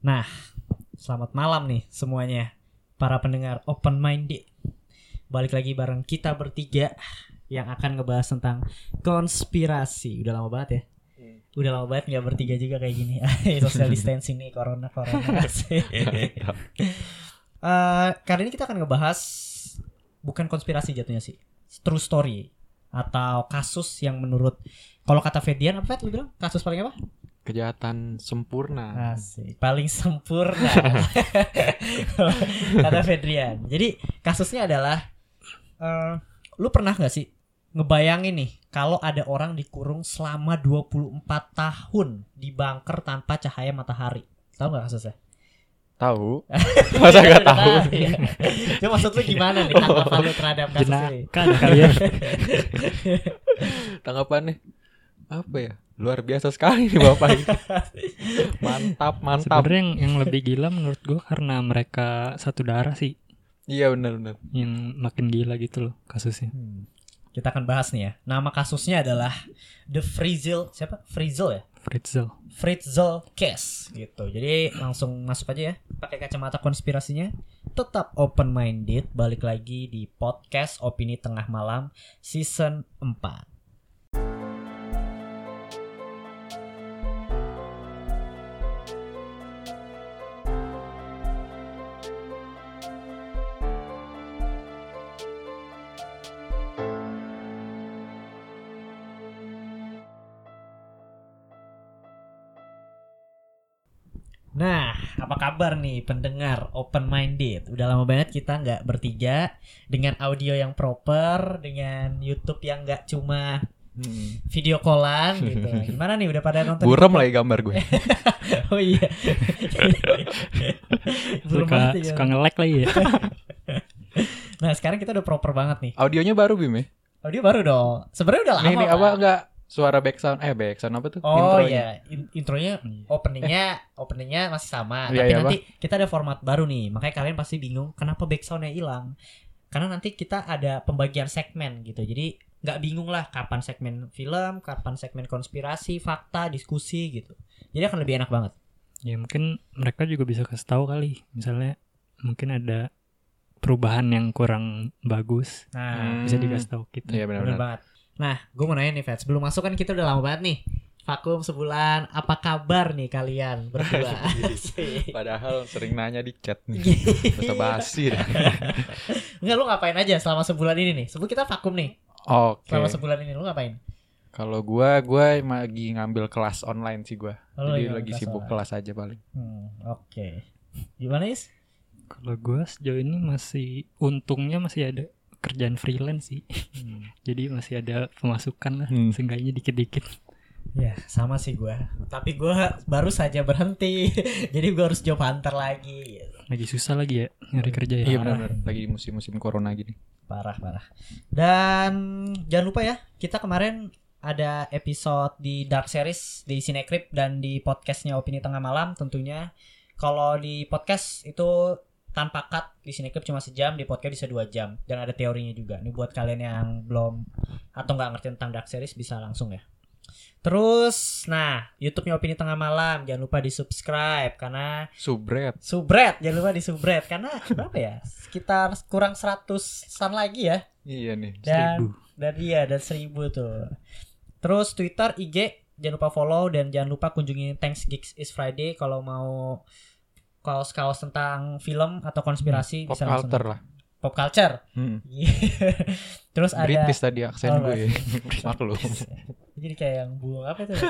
Nah, selamat malam nih semuanya para pendengar open minded. Balik lagi bareng kita bertiga yang akan ngebahas tentang konspirasi. Udah lama banget ya. Udah lama banget nggak bertiga juga kayak gini. Social distancing nih corona corona. Eh, kali ini kita akan ngebahas bukan konspirasi jatuhnya sih, true story atau kasus yang menurut kalau kata Fedian apa Fed lu bilang kasus paling apa? Kejahatan sempurna. Asik, paling sempurna. Kata Fedrian. Jadi kasusnya adalah eh, lu pernah nggak sih ngebayangin nih kalau ada orang dikurung selama 24 tahun di bunker tanpa cahaya matahari. Tahu nggak kasusnya? Tahu? Masa gak tahu? Iya. Cuma maksud lu gimana nih tanggapan lu terhadap kasus ini? Jenakan kali ya. Tanggapannya apa ya? Luar biasa sekali nih Bapak ini. mantap, mantap. Sebenarnya yang, yang lebih gila menurut gua karena mereka satu darah sih Iya benar benar. yang makin gila gitu loh kasusnya. Hmm. Kita akan bahas nih ya. Nama kasusnya adalah The Frizzle siapa? Frizzle ya? Fritzel. Fritzl Case gitu. Jadi langsung masuk aja ya. Pakai kacamata konspirasinya. Tetap open minded. Balik lagi di podcast Opini Tengah Malam season 4. Apa kabar nih pendengar open minded? Udah lama banget kita nggak bertiga dengan audio yang proper, dengan YouTube yang nggak cuma Hmm. video callan gitu. Gimana nih udah pada nonton? Buram YouTube? lagi gambar gue. Oh iya. Buram Suka banget ya. suka nge-lag lagi ya. Nah, sekarang kita udah proper banget nih. Audionya baru Bim ya? Audio baru dong. Sebenarnya udah lama. Nih, nih apa enggak suara background eh background apa tuh? Oh Intronya. iya, In- intronya openingnya openingnya masih sama, Iya, tapi iya, nanti kita ada format baru nih, makanya kalian pasti bingung kenapa backsoundnya hilang. Karena nanti kita ada pembagian segmen gitu, jadi nggak bingung lah kapan segmen film, kapan segmen konspirasi, fakta, diskusi gitu. Jadi akan lebih enak banget. Ya mungkin mereka juga bisa kasih tahu kali. Misalnya mungkin ada perubahan yang kurang bagus Nah, bisa dikasih tahu kita. Iya bener benar-benar. banget. Nah, gue mau nanya nih, Fats. Sebelum masuk kan kita udah lama banget nih. Vakum sebulan. Apa kabar nih kalian berdua? Padahal sering nanya di chat nih. Masa basi dah. Enggak, lu ngapain aja selama sebulan ini nih? Sebelum kita vakum nih. Oke. Selama sebulan ini lu ngapain? Kalau gua gua lagi ngambil kelas online sih gua. Oh, Jadi lagi kelas sibuk online. kelas aja paling. Hmm, oke. Gimana Is? Kalau gua sejauh ini masih untungnya masih ada kerjaan freelance sih. Hmm. Jadi masih ada pemasukan lah. Hmm. Seenggaknya dikit-dikit. Ya, sama sih gua. Tapi gua baru saja berhenti. Jadi gua harus job hunter lagi. Lagi susah lagi ya nyari kerja ya. Iya benar. Lagi di musim-musim corona gini. Parah, parah. Dan jangan lupa ya, kita kemarin ada episode di Dark Series di Cinecrip dan di podcastnya Opini Tengah Malam tentunya. Kalau di podcast itu tanpa cut di Cinecrip cuma sejam, di podcast bisa dua jam dan ada teorinya juga. Ini buat kalian yang belum atau nggak ngerti tentang Dark Series bisa langsung ya. Terus, nah YouTube-nya Opini Tengah Malam jangan lupa di subscribe karena Subret. subret jangan lupa di subret karena berapa ya sekitar kurang 100an lagi ya Iya nih. dan dan iya dan seribu tuh terus Twitter IG jangan lupa follow dan jangan lupa kunjungi Thanks Geeks is Friday kalau mau kaos-kaos tentang film atau konspirasi Pop bisa langsung culture lah. pop culture Hmm. terus ada British tadi aksen Oh, gue. Maklum. jadi kayak yang buang apa itu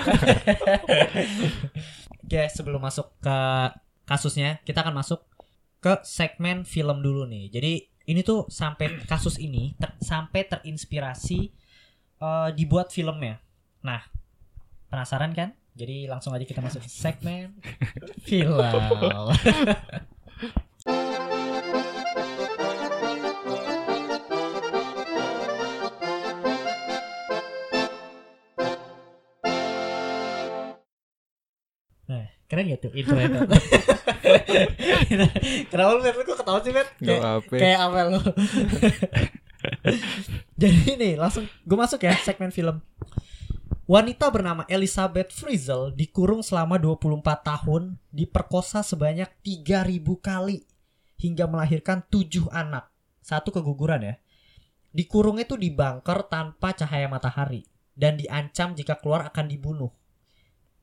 Oke sebelum masuk ke kasusnya kita akan masuk ke segmen film dulu nih jadi ini tuh sampai kasus ini ter- sampai terinspirasi eh, dibuat filmnya nah penasaran kan jadi langsung aja kita masuk segmen film Nah, keren gak tuh intro itu? Kenapa lu Matt? Lu kok ketawa sih? Gak Kayak, apa. kayak apa lu? Jadi nih, langsung gue masuk ya segmen film. Wanita bernama Elizabeth Frizzle dikurung selama 24 tahun, diperkosa sebanyak 3000 kali hingga melahirkan 7 anak. Satu keguguran ya. Dikurungnya itu di bunker tanpa cahaya matahari dan diancam jika keluar akan dibunuh.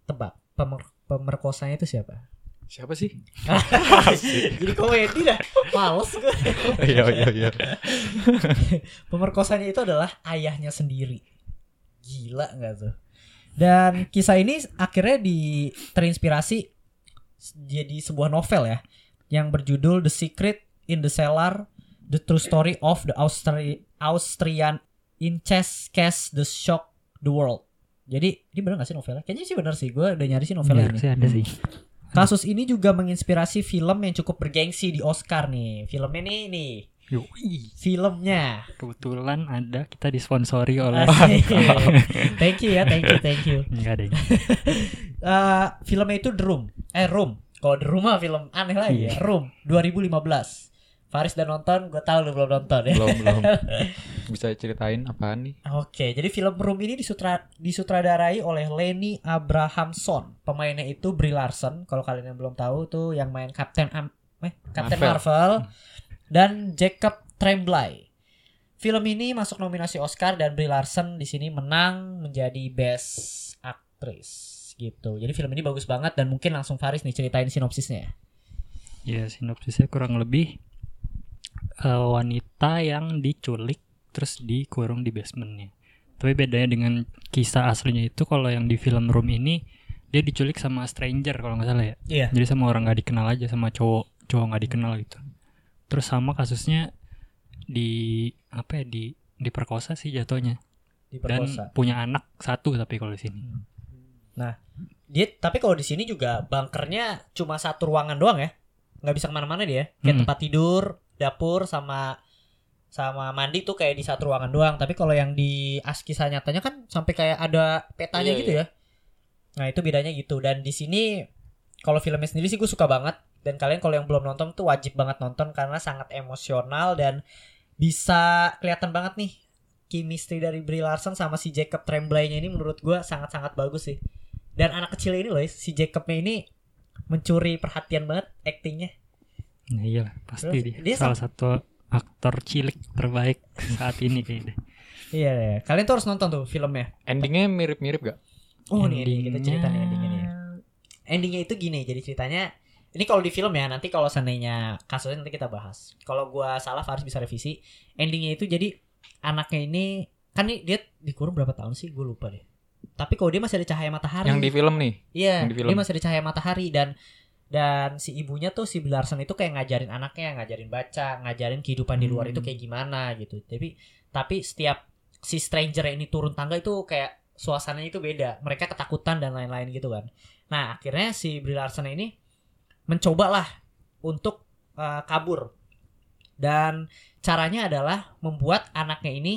Tebak, pemer- pemerkosanya itu siapa? Siapa sih? Jadi komedi dah. Males gue. Iya iya iya. Pemerkosanya itu adalah ayahnya sendiri. Gila nggak tuh? Dan kisah ini akhirnya di terinspirasi jadi sebuah novel ya yang berjudul The Secret in the Cellar: The True Story of the Austri- Austrian Incest Case The Shock the World. Jadi ini bener gak sih novelnya? Kayaknya sih bener sih. Gue udah nyari sih novel Benar ini. sih ada sih. Kasus ini juga menginspirasi film yang cukup bergengsi di Oscar nih. Filmnya nih nih. Yoi. Filmnya. Kebetulan ada kita disponsori oleh thank you ya, thank you, thank you. enggak deh. Eh, filmnya itu The Room. Eh Room. Kalau The Room mah film aneh lagi ya. Room 2015. Faris udah nonton, gue tahu lu belum nonton ya. Belum belum. Bisa ceritain apaan nih? Oke, jadi film Room ini disutra, disutradarai oleh Lenny Abrahamson. Pemainnya itu Brie Larson. Kalau kalian yang belum tahu tuh yang main Captain Am eh, Captain Marvel. Marvel, dan Jacob Tremblay. Film ini masuk nominasi Oscar dan Brie Larson di sini menang menjadi Best Actress gitu. Jadi film ini bagus banget dan mungkin langsung Faris nih ceritain sinopsisnya. Ya sinopsisnya kurang lebih eh, wanita yang diculik terus dikurung di basementnya. Tapi bedanya dengan kisah aslinya itu kalau yang di film Room ini dia diculik sama stranger kalau nggak salah ya. Iya. Jadi sama orang nggak dikenal aja sama cowok cowok nggak dikenal gitu. Terus sama kasusnya di apa ya di diperkosa sih jatuhnya dan Diperkosa. punya anak satu tapi kalau di sini. Dia tapi kalau di sini juga bunkernya cuma satu ruangan doang ya. nggak bisa ke mana-mana dia. Kayak Hmm. tempat tidur, dapur sama sama mandi tuh kayak di satu ruangan doang. Tapi kalau yang di as kisah nyatanya kan sampai kayak ada petanya Iya, gitu ya. Nah itu bedanya gitu. Dan di sini kalau filmnya sendiri sih gue suka banget. Dan kalian kalau yang belum nonton tuh wajib banget nonton karena sangat emosional dan bisa kelihatan banget nih chemistry dari Brie Larson sama si Jacob Tremblay-nya ini menurut gue sangat-sangat bagus sih. Dan anak kecil ini loh, si Jacobnya ini mencuri perhatian banget actingnya. Nah iya pasti Terus dia, dia salah satu aktor cilik terbaik saat ini kayaknya. Iya, iya. kalian tuh harus nonton tuh filmnya. Endingnya mirip-mirip gak? Oh nih, nih kita cerita nih Endingnya- endingnya nih. Endingnya itu gini, jadi ceritanya ini kalau di film ya nanti kalau seandainya kasusnya nanti kita bahas. Kalau gua salah Faris bisa revisi. Endingnya itu jadi anaknya ini kan nih dia dikurung berapa tahun sih? Gue lupa deh. Tapi kalau dia masih ada cahaya matahari. Yang di film nih. Iya, yang di film. dia masih ada cahaya matahari dan dan si ibunya tuh si Bilarson itu kayak ngajarin anaknya, ngajarin baca, ngajarin kehidupan di luar Hmm. itu kayak gimana gitu. Tapi tapi setiap si stranger ini turun tangga itu kayak suasananya itu beda. Mereka ketakutan dan lain-lain gitu kan. Nah, akhirnya si Brie Larson ini mencobalah untuk uh, kabur. Dan caranya adalah membuat anaknya ini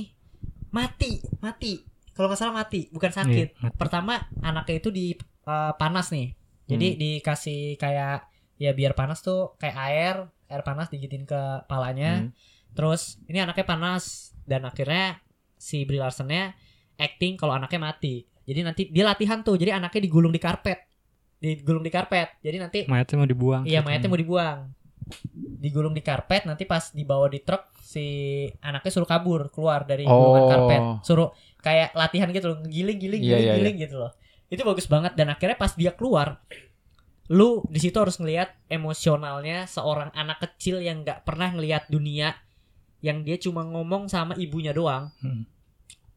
mati, mati. Kalau nggak salah mati, bukan sakit Iya, mati. pertama anaknya itu di uh, panas nih jadi Hmm. dikasih kayak ya biar panas tuh kayak air air panas digitin ke palanya Hmm. terus ini anaknya panas dan akhirnya si Brie Larsonnya acting kalau anaknya mati jadi nanti dia latihan tuh jadi anaknya digulung di karpet digulung di karpet. Jadi nanti Mayatnya mau dibuang. iya mayatnya mau dibuang. Digulung di karpet nanti pas dibawa di truk si anaknya suruh kabur keluar dari gulungan Oh. karpet. Suruh kayak latihan gitu loh giling giling Iya, giling iya, giling gitu loh. Itu bagus banget. Dan akhirnya pas dia keluar lu di situ harus ngelihat emosionalnya seorang anak kecil yang nggak pernah ngelihat dunia yang dia cuma ngomong sama ibunya doang. Hmm.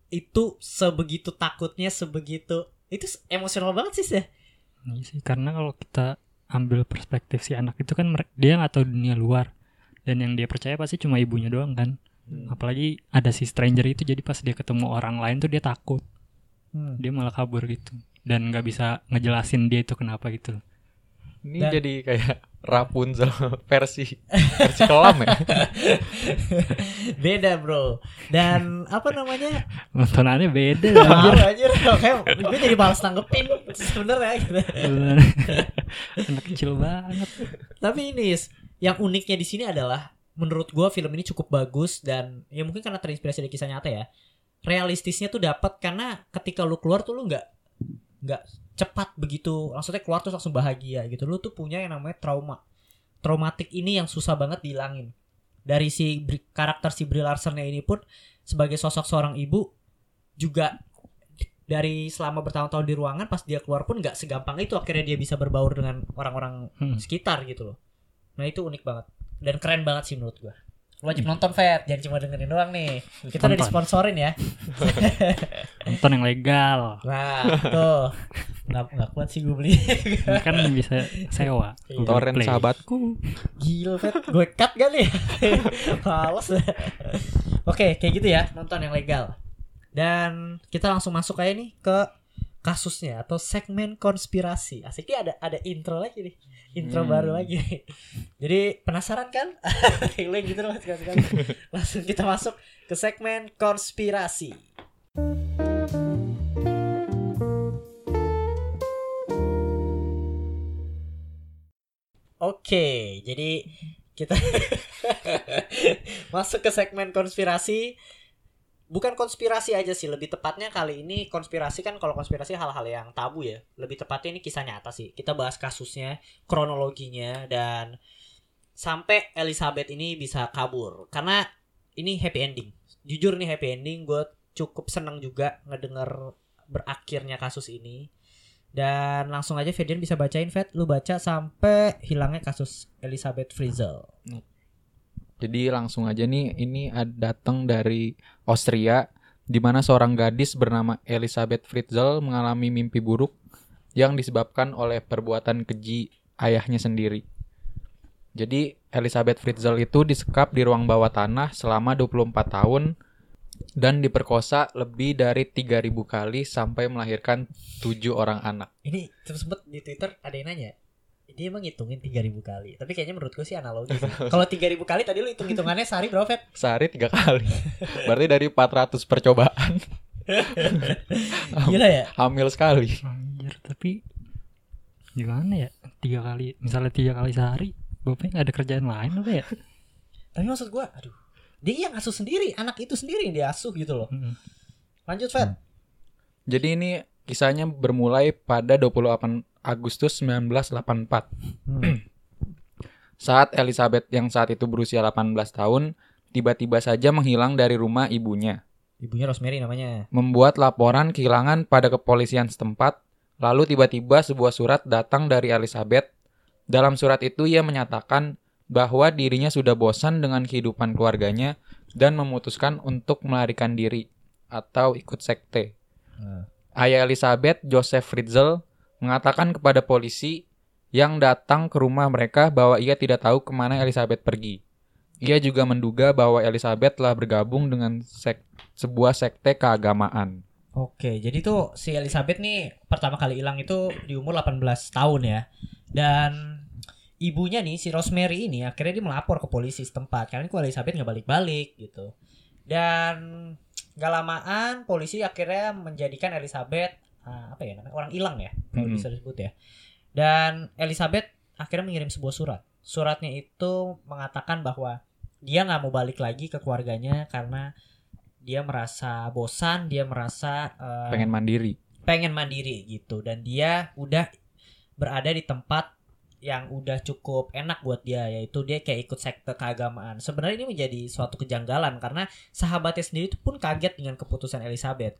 itu sebegitu takutnya sebegitu itu emosional banget sih sih Iya sih, karena kalau kita ambil perspektif si anak itu kan dia nggak tahu dunia luar dan yang dia percaya pasti cuma ibunya doang kan. Hmm. Apalagi ada si stranger itu jadi pas dia ketemu orang lain tuh dia takut, Hmm. dia malah kabur gitu dan nggak bisa ngejelasin dia itu kenapa gitu. Ini Dan- jadi kayak Rapunzel versi versi kelam ya. beda bro dan apa namanya Nontonannya beda anjir. anjir Kayak gue jadi males tanggepin Sebenernya gitu Anak kecil banget. Tapi ini Yang uniknya di sini adalah Menurut gue film ini cukup bagus Dan ya mungkin karena terinspirasi dari kisah nyata ya realistisnya tuh dapat karena ketika lu keluar tuh lu nggak nggak cepat begitu maksudnya keluar terus langsung bahagia gitu. Lu tuh punya yang namanya trauma. Traumatik ini yang susah banget dihilangin. Dari si karakter si Brie Larson ini pun sebagai sosok seorang ibu juga dari selama bertahun-tahun di ruangan pas dia keluar pun nggak segampang itu akhirnya dia bisa berbaur dengan orang-orang Hmm. sekitar gitu loh. Nah itu unik banget. Dan keren banget sih menurut gua wajib nonton Fat jangan cuma dengerin doang nih kita udah disponsorin ya Nonton yang legal. Nah, tuh. Nggak, nggak kuat sih gue beli. Kan bisa sewa. Iya. Torrent sahabatku. Gila, Fet. Gue cut gak nih? Males. Oke, kayak gitu ya. Nonton yang legal. Dan kita langsung masuk aja nih ke kasusnya atau segmen konspirasi. Asiknya ada ada intro lagi nih. Intro Hmm. baru lagi. Jadi penasaran kan? Lo gitu loh sekali-sekali. Langsung kita masuk ke segmen konspirasi. Oke, jadi kita masuk ke segmen konspirasi. Bukan konspirasi aja sih, lebih tepatnya kali ini konspirasi kan kalau konspirasi hal-hal yang tabu ya. Lebih tepatnya ini kisah nyata sih. Kita bahas kasusnya, kronologinya dan sampai Elizabeth ini bisa kabur karena ini happy ending. Jujur nih happy ending, gue cukup seneng juga ngedenger berakhirnya kasus ini. Dan langsung aja Fedian bisa bacain Fed Lu baca sampai hilangnya kasus Elizabeth Frizzle Jadi langsung aja nih ini datang dari Austria di mana seorang gadis bernama Elizabeth Fritzl mengalami mimpi buruk yang disebabkan oleh perbuatan keji ayahnya sendiri. Jadi Elizabeth Fritzl itu disekap di ruang bawah tanah selama 24 tahun dan diperkosa lebih dari 3000 kali sampai melahirkan 7 orang anak. Ini sempet di Twitter ada yang nanya Dia emang ngitungin 3000 kali Tapi kayaknya menurut gue sih analogi sih. Kalau 3000 kali tadi lu hitung-hitungannya sehari berapa Fed? Sehari tiga kali. Berarti dari 400 percobaan Gila ya hamil sekali. Anjir, tapi gimana ya? Tiga kali, misalnya tiga kali sehari, bapaknya nggak ada kerjaan lain apa ya? Tapi maksud gue aduh Dia yang asuh sendiri Anak itu sendiri yang dia asuh gitu loh. Lanjut Fed Jadi ini kisahnya bermulai pada 28 Agustus 1984. Saat Elizabeth yang saat itu berusia 18 tahun, tiba-tiba saja menghilang dari rumah ibunya. Ibunya Rosemary namanya Membuat laporan kehilangan pada kepolisian setempat, lalu tiba-tiba sebuah surat datang dari Elizabeth. Dalam surat itu ia menyatakan bahwa dirinya sudah bosan dengan kehidupan keluarganya dan memutuskan untuk melarikan diri atau ikut sekte. Ayah Elizabeth, Joseph Fritzl, mengatakan kepada polisi yang datang ke rumah mereka bahwa ia tidak tahu ke mana Elizabeth pergi. Ia juga menduga bahwa Elizabeth telah bergabung dengan sek- sebuah sekte keagamaan. Oke, jadi tuh si Elizabeth nih pertama kali hilang itu di umur 18 tahun ya. Dan ibunya nih si Rosemary ini akhirnya dia melapor ke polisi setempat karena kok Elizabeth nggak balik-balik gitu. Dan gak lamaan polisi akhirnya menjadikan Elizabeth ah, apa ya namanya orang hilang ya kalau Mm-mm. bisa disebut ya. Dan Elizabeth akhirnya mengirim sebuah surat. Suratnya itu mengatakan bahwa dia nggak mau balik lagi ke keluarganya karena dia merasa bosan, dia merasa eh, Pengen mandiri. pengen mandiri gitu dan dia udah berada di tempat yang udah cukup enak buat dia yaitu dia kayak ikut sekte keagamaan. Sebenarnya ini menjadi suatu kejanggalan karena sahabatnya sendiri itu pun kaget dengan keputusan Elizabeth.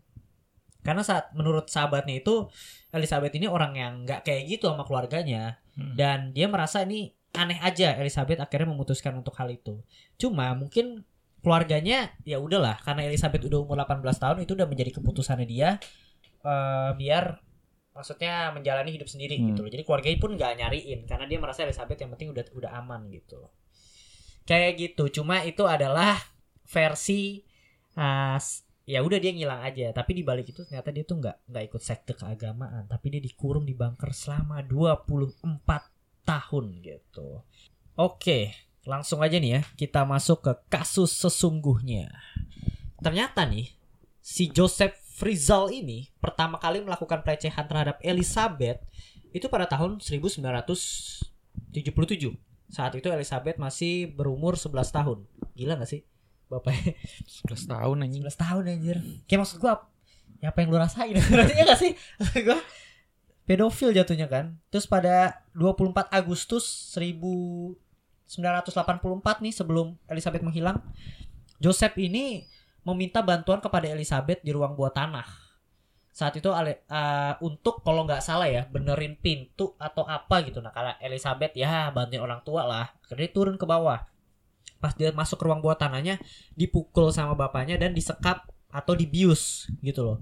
Karena saat menurut sahabatnya itu Elizabeth ini orang yang nggak kayak gitu sama keluarganya Hmm. dan dia merasa ini aneh aja Elizabeth akhirnya memutuskan untuk hal itu. Cuma mungkin keluarganya ya udahlah karena Elizabeth udah umur 18 tahun itu udah menjadi keputusannya dia eh, biar maksudnya menjalani hidup sendiri Hmm. gitu loh. Jadi keluarganya pun nggak nyariin karena dia merasa Elizabeth yang penting udah udah aman gitu. loh. Kayak gitu. Cuma itu adalah versi uh, ya udah dia ngilang aja. Tapi di balik itu ternyata dia tuh nggak nggak ikut sekte keagamaan. Tapi dia dikurung di bunker selama 24 tahun gitu. Oke langsung aja nih ya. Kita masuk ke kasus sesungguhnya. Ternyata nih si Joseph Frizzle ini pertama kali melakukan pelecehan terhadap Elizabeth itu pada tahun 1977 saat itu Elizabeth masih berumur 11 tahun. Gila gak sih bapaknya 11 tahun anjing. 11 tahun anjir. Kayak maksud gua ya apa yang lu rasain? Berarti ya gak sih gua pedofil jatuhnya kan. Terus pada 24 Agustus 1984 nih sebelum Elizabeth menghilang Joseph ini meminta bantuan kepada Elizabeth di ruang buah tanah. Saat itu eh, untuk kalau nggak salah ya benerin pintu atau apa gitu. Nah karena Elizabeth ya bantuin orang tua lah. Akhirnya turun ke bawah pas dia masuk ke ruang buah tanahnya dipukul sama bapaknya dan disekap atau dibius gitu loh.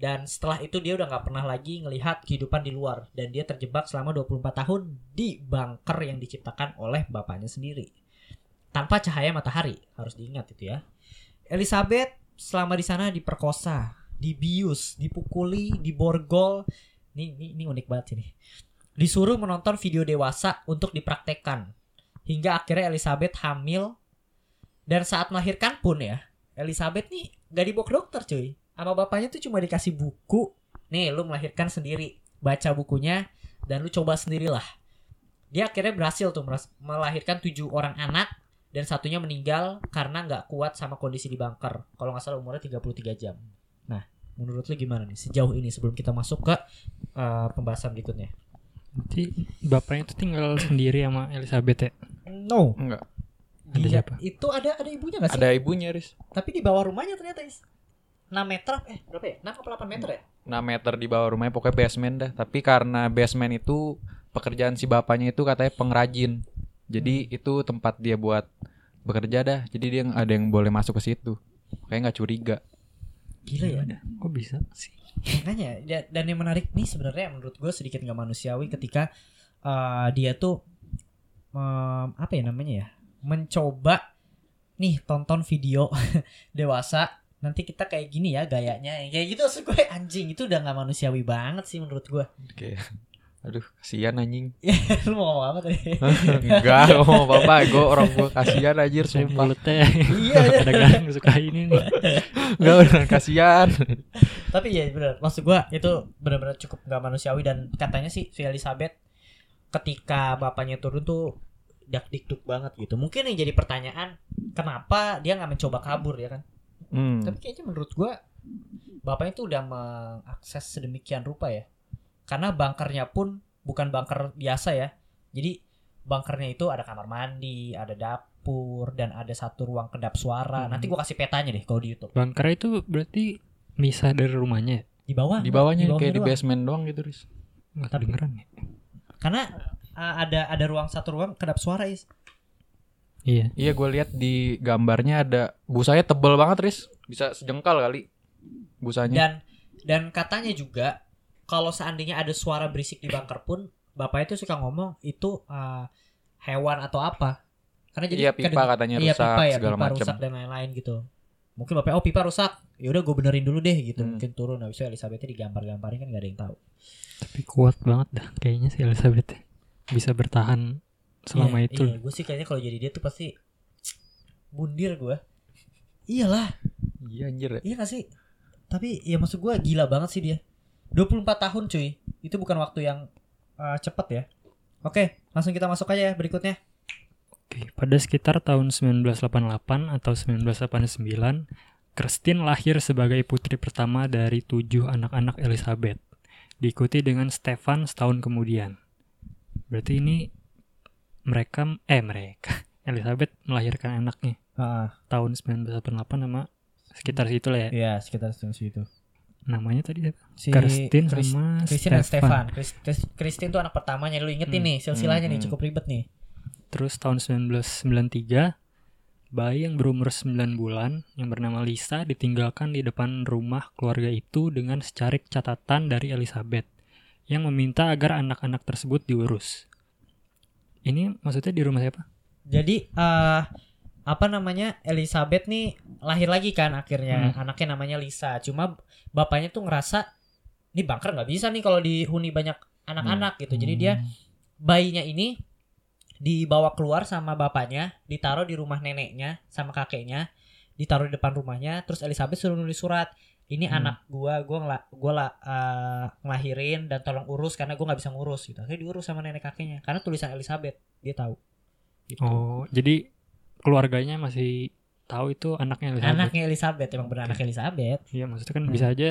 Dan setelah itu dia udah nggak pernah lagi ngelihat kehidupan di luar dan dia terjebak selama 24 tahun di bunker yang diciptakan oleh bapaknya sendiri. Tanpa cahaya matahari harus diingat itu ya. Elizabeth selama di sana diperkosa dibius dipukuli diborgol. Ini, ini, ini unik banget ini disuruh menonton video dewasa untuk dipraktekkan hingga akhirnya Elizabeth hamil. Dan saat melahirkan pun ya Elizabeth nih gak dibawa ke dokter cuy. Sama bapaknya tuh cuma dikasih buku. Nih lu melahirkan sendiri. Baca bukunya dan lu coba sendirilah. Dia akhirnya berhasil tuh melahirkan tujuh orang anak dan satunya meninggal karena nggak kuat sama kondisi di bunker. Kalau nggak salah umurnya 33 jam. Nah menurut lu gimana nih? Sejauh ini sebelum kita masuk ke uh, pembahasan berikutnya. Jadi bapaknya itu tinggal sendiri sama Elizabeth ya. No. Enggak. Ada Dia- siapa? itu ada ada ibunya nggak sih? Ada ibunya Riz. Tapi di bawah rumahnya ternyata is. 6 meter eh berapa ya? 6 atau 8 meter ya? 6 meter di bawah rumahnya pokoknya basement dah. Tapi karena basement itu pekerjaan si bapaknya itu katanya pengrajin. Jadi itu tempat dia buat bekerja dah. Jadi dia ada yang boleh masuk ke situ. Kayak nggak curiga. Gila ya? Ada. Kok bisa sih? makanya da- dan yang menarik nih sebenarnya menurut gue sedikit nggak manusiawi ketika uh, dia tuh um, apa ya namanya ya? Mencoba nih tonton video dewasa nanti kita kayak gini ya gayanya. Kayak gitu maksud gue anjing itu udah nggak manusiawi banget sih menurut gue. Kayak aduh kasihan anjing. Lu mau ngomong apa tadi? Enggak gak mau apa-apa. Gue orang gue kasihan anjir Saya sumpah. mulutnya. Iya. Kadang-kadang suka ini nih. enggak beneran kasihan. Tapi ya benar maksud gua itu benar-benar cukup nggak manusiawi dan katanya sih si Elizabeth ketika bapaknya turun tuh dak dikduk banget gitu mungkin yang jadi pertanyaan kenapa dia nggak mencoba kabur ya kan hmm. tapi kayaknya menurut gua bapaknya tuh udah mengakses sedemikian rupa ya karena bunkernya pun bukan bunker biasa ya jadi bunkernya itu ada kamar mandi ada dapur dan ada satu ruang kedap suara Hmm. nanti gua kasih petanya deh kalau di YouTube Bunker itu berarti misah dari rumahnya. ya? di bawah di bawahnya kayak di basement doang gitu Riz Nggak Tapi- kedengeran ya? Karena uh, ada ada ruang satu ruang kedap suara is. Iya. iya gue lihat di gambarnya ada busanya tebel banget Riz bisa sejengkal kali busanya Dan dan katanya juga kalau seandainya ada suara berisik di bunker pun bapaknya itu suka ngomong itu uh, hewan atau apa. Karena jadi iya pipa kadang- katanya iya, rusak pipa ya, segala pipa macam rusak dan lain-lain gitu. Mungkin bapaknya oh pipa rusak. Ya udah gue benerin dulu deh gitu. Hmm. Mungkin turun habis itu Elizabeth digambar-gambarin kan gak ada yang tahu. Tapi kuat banget dah kayaknya si Elizabeth ya. bisa bertahan selama iya, itu. Iya, gue sih kayaknya kalau jadi dia tuh pasti bundir gue. Iyalah. iya anjir ya. Iya gak sih? Tapi ya maksud gue gila banget sih dia 24 tahun cuy Itu bukan waktu yang uh, cepet ya Oke langsung kita masuk aja ya berikutnya Oke, pada sekitar tahun 1988 atau 1989, Christine lahir sebagai putri pertama dari tujuh anak-anak Elizabeth, diikuti dengan Stefan setahun kemudian. Berarti ini mereka, eh mereka, Elizabeth melahirkan anaknya ah, tahun 1988 sama sekitar situ lah ya. Iya sekitar situ Namanya tadi siapa? si Christine Chris- sama Christine dan Stefan. Christine tuh anak pertamanya Lu ingetin Hmm, nih silsilahnya hmm, nih hmm. cukup ribet nih Terus tahun 1993, bayi yang berumur 9 bulan yang bernama Lisa ditinggalkan di depan rumah keluarga itu dengan secarik catatan dari Elizabeth yang meminta agar anak-anak tersebut diurus. Ini maksudnya di rumah siapa? Jadi eh apa namanya Elizabeth nih lahir lagi kan akhirnya. Anaknya namanya Lisa. Cuma bapaknya tuh ngerasa ini bunker nggak bisa nih kalau dihuni banyak anak-anak gitu. Jadi dia bayinya ini dibawa keluar sama bapaknya, ditaruh di rumah neneknya sama kakeknya, ditaruh di depan rumahnya, terus Elizabeth suruh nulis surat. Ini Hmm. anak gua, gua ngela, gua lah eh, ngelahirin dan tolong urus karena gua nggak bisa ngurus gitu. Akhirnya diurus sama nenek kakeknya karena tulisan Elizabeth dia tahu. Gitu. Oh, jadi keluarganya masih tahu itu anaknya Elizabeth. Anaknya Elizabeth emang benar anak Elizabeth. Iya maksudnya kan Hmm. bisa aja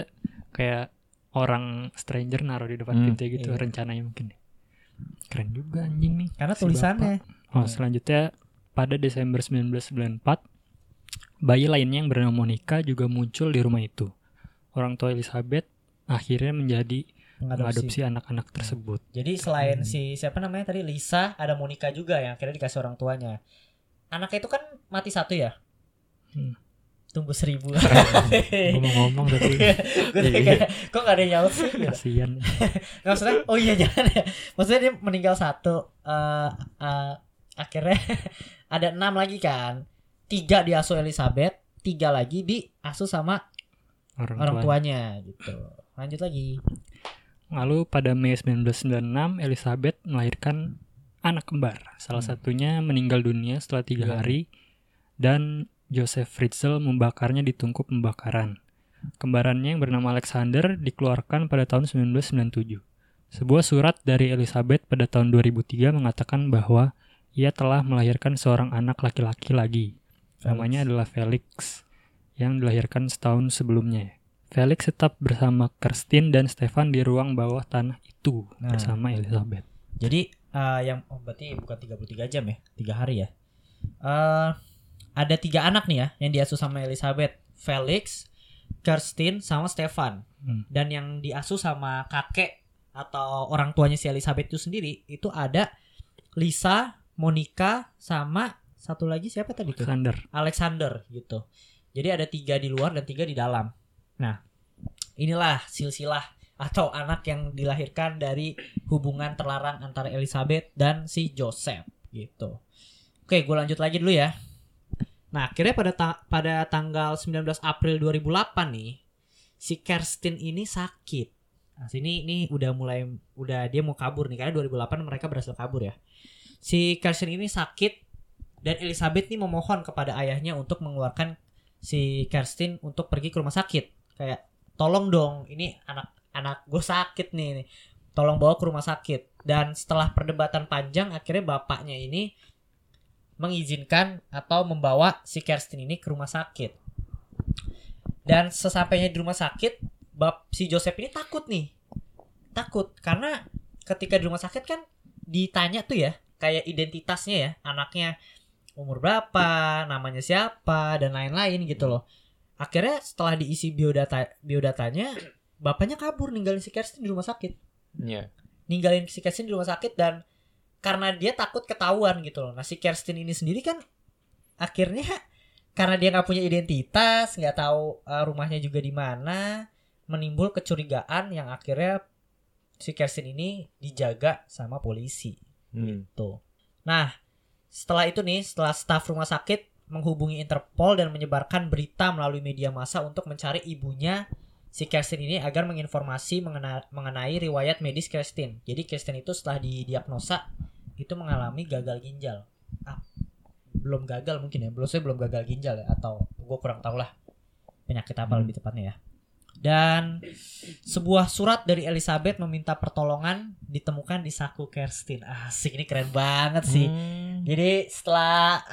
kayak orang stranger naruh di depan Hmm, pintu gitu iya. rencananya mungkin. Keren juga anjing nih. Karena si tulisannya. bapak. Oh selanjutnya pada Desember 1994 bayi lainnya yang bernama Monica juga muncul di rumah itu. Orang tua Elizabeth akhirnya menjadi Mengadopsi. mengadopsi anak-anak tersebut. Jadi selain Hmm. si siapa namanya tadi Lisa, ada Monica juga yang akhirnya dikasih orang tuanya. Anaknya itu kan mati satu ya. Hmm. Tumbuh seribu. Ngomong-ngomong tapi Gue kayak kok gak ada yang nyaut sih? gitu. kasihan. Nggak, maksudnya oh iya jangan ya. Maksudnya dia meninggal satu. eh eh, akhirnya ada enam lagi kan. Tiga diasuh Elizabeth, tiga lagi diasuh sama Orang, orang tua. tuanya gitu. Lanjut lagi. Lalu pada Mei 1996 Elizabeth melahirkan anak kembar. Salah Hmm. satunya meninggal dunia setelah tiga Iya. hari dan Joseph Fritzl membakarnya di tungku pembakaran. Kembarannya yang bernama Alexander dikeluarkan pada tahun 1997. Sebuah surat dari Elizabeth pada tahun 2003 mengatakan bahwa ia telah melahirkan seorang anak laki-laki lagi. Namanya adalah Felix yang dilahirkan setahun sebelumnya. Felix tetap bersama Kirsten dan Stefan di ruang bawah tanah itu Nah. bersama Elizabeth. Jadi eh, yang oh, berarti bukan 33 jam ya, tiga hari ya. Eh ada tiga anak nih ya yang diasuh sama Elizabeth, Felix, Kirsten, sama Stefan. Hmm. Dan yang diasuh sama kakek atau orang tuanya si Elizabeth itu sendiri itu ada Lisa, Monica, sama satu lagi siapa tadi tuh? Alexander. Alexander gitu. Jadi ada tiga di luar dan tiga di dalam. Nah, inilah silsilah atau anak yang dilahirkan dari hubungan terlarang antara Elizabeth dan si Joseph gitu. Oke, gue lanjut lagi dulu ya. Nah, akhirnya pada ta- pada tanggal 19 April 2008 nih, si Kirsten ini sakit. Nah, sini ini udah mulai udah dia mau kabur nih karena 2008 mereka berhasil kabur ya. Si Kirsten ini sakit dan Elizabeth nih memohon kepada ayahnya untuk mengeluarkan si Kirsten untuk pergi ke rumah sakit. Kayak tolong dong, ini anak anak gue sakit nih, nih. Tolong bawa ke rumah sakit. Dan setelah perdebatan panjang akhirnya bapaknya ini mengizinkan atau membawa si Kirsten ini ke rumah sakit. Dan sesampainya di rumah sakit, bap si Joseph ini takut nih. Takut karena ketika di rumah sakit kan ditanya tuh ya, kayak identitasnya ya, anaknya umur berapa, namanya siapa dan lain-lain gitu loh. Akhirnya setelah diisi biodata biodatanya, bapaknya kabur ninggalin si Kirsten di rumah sakit Iya. ninggalin si Kirsten di rumah sakit dan karena dia takut ketahuan gitu loh. Nah si Kirsten ini sendiri kan akhirnya karena dia nggak punya identitas, nggak tahu uh, rumahnya juga di mana, menimbul kecurigaan yang akhirnya si Kirsten ini dijaga sama polisi. Hmm. Tuh. Nah, setelah itu nih, setelah staf rumah sakit menghubungi Interpol dan menyebarkan berita melalui media massa untuk mencari ibunya si Kirsten ini agar menginformasi mengena- mengenai riwayat medis Kirsten. Jadi Kirsten itu setelah didiagnosa itu mengalami gagal ginjal. Ah, belum gagal mungkin ya, belum saya belum gagal ginjal ya atau gue kurang tahu lah penyakit apa Hmm. lebih tepatnya ya. Dan sebuah surat dari Elizabeth meminta pertolongan ditemukan di saku Kirsten. Asik ini keren banget sih. Hmm. Jadi setelah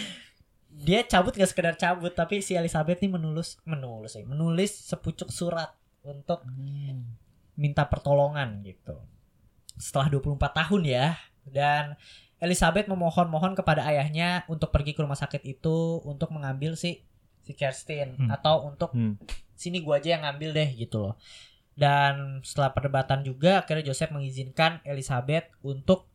dia cabut gak sekedar cabut tapi si Elizabeth nih menulis menulis ya, menulis sepucuk surat untuk minta pertolongan gitu. Setelah 24 tahun ya dan Elizabeth memohon-mohon kepada ayahnya untuk pergi ke rumah sakit itu untuk mengambil si si Kirsten Hmm. atau untuk Hmm. sini gua aja yang ngambil deh gitu loh. Dan setelah perdebatan juga akhirnya Joseph mengizinkan Elizabeth untuk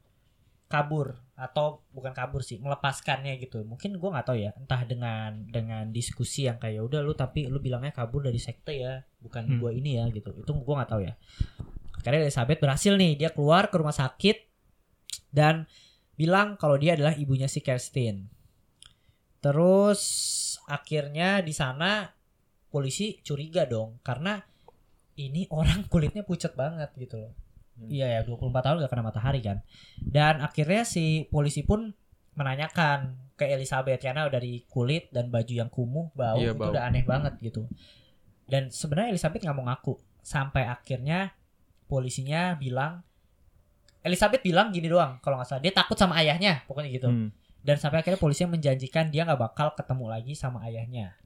kabur atau bukan kabur sih melepaskannya gitu mungkin gua nggak tahu ya entah dengan dengan diskusi yang kayak udah lu tapi lu bilangnya kabur dari sekte ya bukan Hmm. gua ini ya gitu itu gua nggak tahu ya karena Elizabeth berhasil nih dia keluar ke rumah sakit dan bilang kalau dia adalah ibunya si Kirsten terus akhirnya di sana polisi curiga dong karena ini orang kulitnya pucat banget gitu loh. Hmm. Iya ya 24 tahun gak kena matahari kan. Dan akhirnya si polisi pun menanyakan ke Elizabeth karena dari kulit dan baju yang kumuh bau Iya, itu bau. udah aneh banget gitu. Dan sebenarnya Elizabeth nggak mau ngaku sampai akhirnya polisinya bilang Elizabeth bilang gini doang kalau nggak salah dia takut sama ayahnya pokoknya gitu. Hmm. dan sampai akhirnya polisi menjanjikan dia nggak bakal ketemu lagi sama ayahnya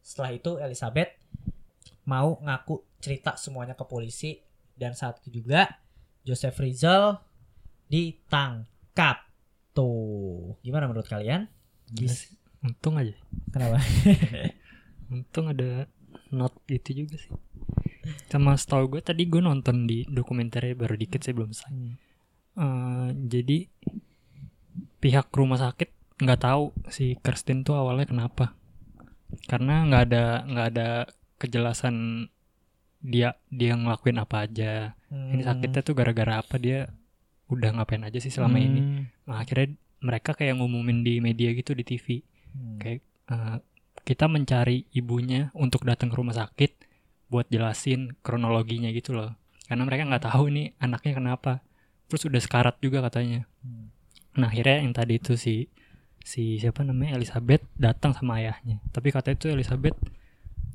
setelah itu Elizabeth mau ngaku cerita semuanya ke polisi dan saat itu juga Joseph Rizal ditangkap tuh gimana menurut kalian sih. Untung aja. kenapa Untung ada not gitu juga sih. Sama setahu gue tadi gue nonton di dokumenternya baru dikit sih belum selesai. Hmm. Eh, jadi pihak rumah sakit nggak tahu si Kirsten tuh awalnya kenapa. Karena nggak ada nggak ada kejelasan dia dia ngelakuin apa aja. Ini Hmm. sakitnya tuh gara-gara apa dia udah ngapain aja sih selama ini. Hmm. Nah, akhirnya mereka kayak ngumumin di media gitu di TV. Hmm. Kayak eh, kita mencari ibunya untuk datang ke rumah sakit buat jelasin kronologinya gitu loh. Karena mereka nggak tahu nih anaknya kenapa. Terus udah sekarat juga katanya. Hmm. Nah akhirnya yang tadi itu si si siapa namanya Elizabeth datang sama ayahnya. Tapi katanya itu Elizabeth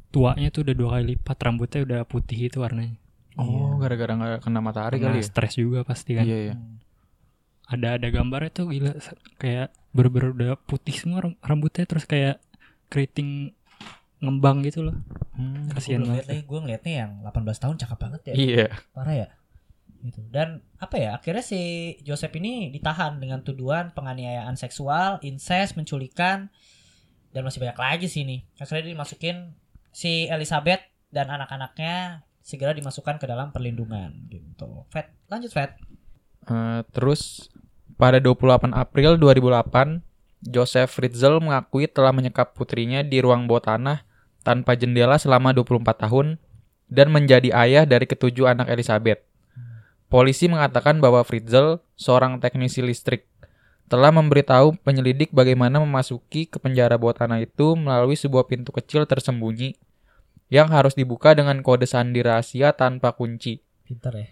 tuanya tuh udah dua kali lipat rambutnya udah putih itu warnanya. Oh, gara-gara nggak kena matahari Karena kali ya? stres juga pasti kan. Iya, iya. Ada ada gambarnya tuh gila kayak bener-bener udah putih semua ram- rambutnya terus kayak keriting ngembang gitu loh. Hmm. Kasihan gue banget. ngeliat, gue ngeliatnya yang 18 tahun cakep banget ya Iya. parah ya gitu dan apa ya akhirnya si Joseph ini ditahan dengan tuduhan penganiayaan seksual incest menculikan dan masih banyak lagi sih nih akhirnya dimasukin si Elizabeth dan anak-anaknya segera dimasukkan ke dalam perlindungan gitu Fat lanjut Fat Eh, terus pada 28 April 2008, Joseph Fritzl mengakui telah menyekap putrinya di ruang bawah tanah tanpa jendela selama 24 tahun dan menjadi ayah dari ketujuh anak Elizabeth. Polisi mengatakan bahwa Fritzl, seorang teknisi listrik, telah memberitahu penyelidik bagaimana memasuki ke penjara bawah tanah itu melalui sebuah pintu kecil tersembunyi yang harus dibuka dengan kode sandi rahasia tanpa kunci. pinter ya